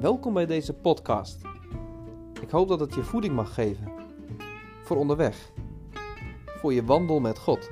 Welkom bij deze podcast. Ik hoop dat het je voeding mag geven. Voor onderweg. Voor je wandel met God.